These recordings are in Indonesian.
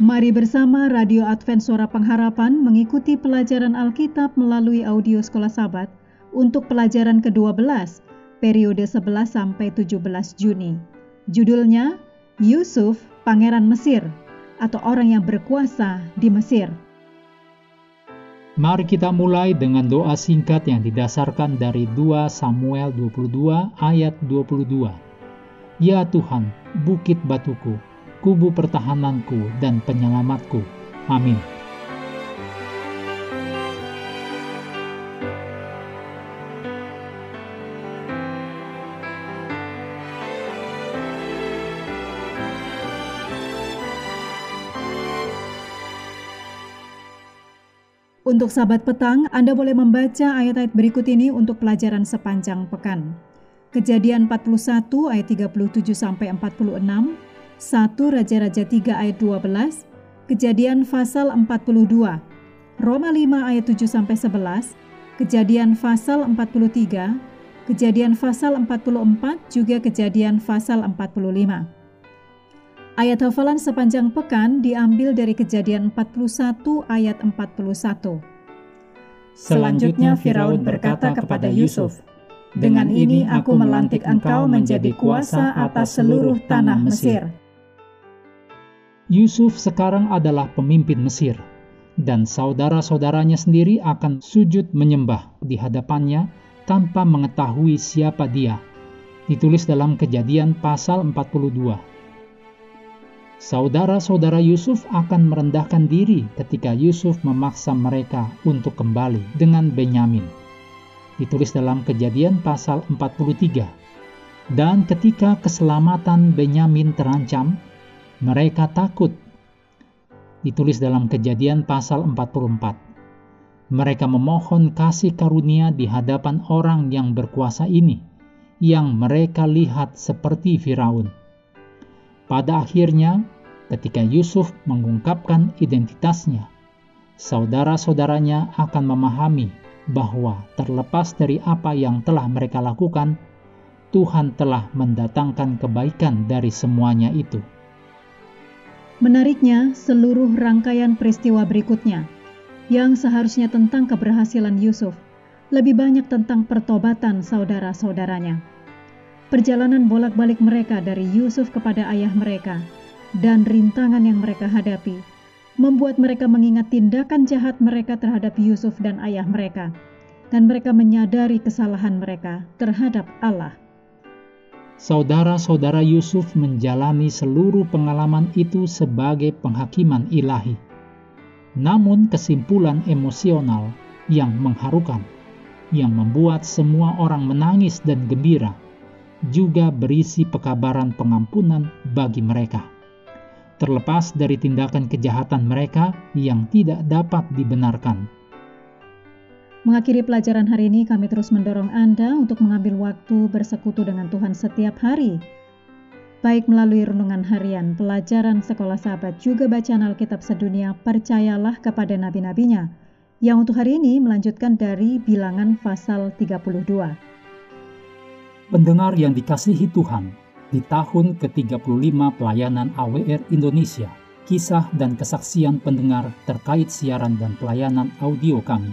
Mari bersama Radio Advent Suara Pengharapan mengikuti pelajaran Alkitab melalui audio Sekolah Sabat untuk pelajaran ke-12, periode 11 sampai 17 Juni. Judulnya Yusuf, Pangeran Mesir atau orang yang berkuasa di Mesir. Mari kita mulai dengan doa singkat yang didasarkan dari 2 Samuel 22 ayat 22. Ya Tuhan, bukit batuku, kubu pertahananku dan penyelamatku. Amin. Untuk sahabat petang, Anda boleh membaca ayat-ayat berikut ini untuk pelajaran sepanjang pekan. Kejadian 41 ayat 37 sampai 46, 1 Raja-Raja 3 ayat 12, Kejadian pasal 42, Roma 5 ayat 7 sampai 11, Kejadian pasal 43, Kejadian pasal 44 juga Kejadian pasal 45. Ayat hafalan sepanjang pekan diambil dari Kejadian 41 ayat 41. Selanjutnya Firaun berkata kepada Yusuf, "Dengan ini aku melantik engkau menjadi kuasa atas seluruh tanah Mesir." Yusuf sekarang adalah pemimpin Mesir, dan saudara-saudaranya sendiri akan sujud menyembah di hadapannya tanpa mengetahui siapa dia. Ditulis dalam kejadian pasal 42. Saudara-saudara Yusuf akan merendahkan diri ketika Yusuf memaksa mereka untuk kembali dengan Benyamin. Ditulis dalam kejadian pasal 43. Dan ketika keselamatan Benyamin terancam, mereka takut. Ditulis dalam kejadian pasal 44. Mereka memohon kasih karunia di hadapan orang yang berkuasa ini, yang mereka lihat seperti Firaun. Pada akhirnya, ketika Yusuf mengungkapkan identitasnya, saudara-saudaranya akan memahami bahwa terlepas dari apa yang telah mereka lakukan, Tuhan telah mendatangkan kebaikan dari semuanya itu. Menariknya, seluruh rangkaian peristiwa berikutnya yang seharusnya tentang keberhasilan Yusuf lebih banyak tentang pertobatan saudara-saudaranya. Perjalanan bolak-balik mereka dari Yusuf kepada ayah mereka dan rintangan yang mereka hadapi membuat mereka mengingat tindakan jahat mereka terhadap Yusuf dan ayah mereka, dan mereka menyadari kesalahan mereka terhadap Allah saudara-saudara Yusuf menjalani seluruh pengalaman itu sebagai penghakiman ilahi. Namun kesimpulan emosional yang mengharukan, yang membuat semua orang menangis dan gembira, juga berisi pekabaran pengampunan bagi mereka. Terlepas dari tindakan kejahatan mereka yang tidak dapat dibenarkan Mengakhiri pelajaran hari ini, kami terus mendorong Anda untuk mengambil waktu bersekutu dengan Tuhan setiap hari, baik melalui renungan harian, pelajaran sekolah sahabat, juga bacaan Alkitab sedunia, percayalah kepada nabi-nabinya, yang untuk hari ini melanjutkan dari bilangan pasal 32. Pendengar yang dikasihi Tuhan, di tahun ke-35 pelayanan AWR Indonesia, kisah dan kesaksian pendengar terkait siaran dan pelayanan audio kami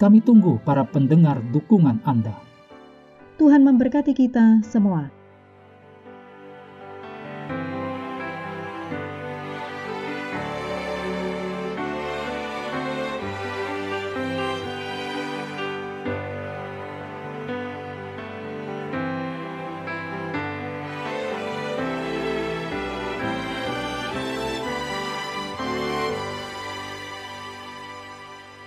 Kami tunggu para pendengar dukungan Anda. Tuhan memberkati kita semua.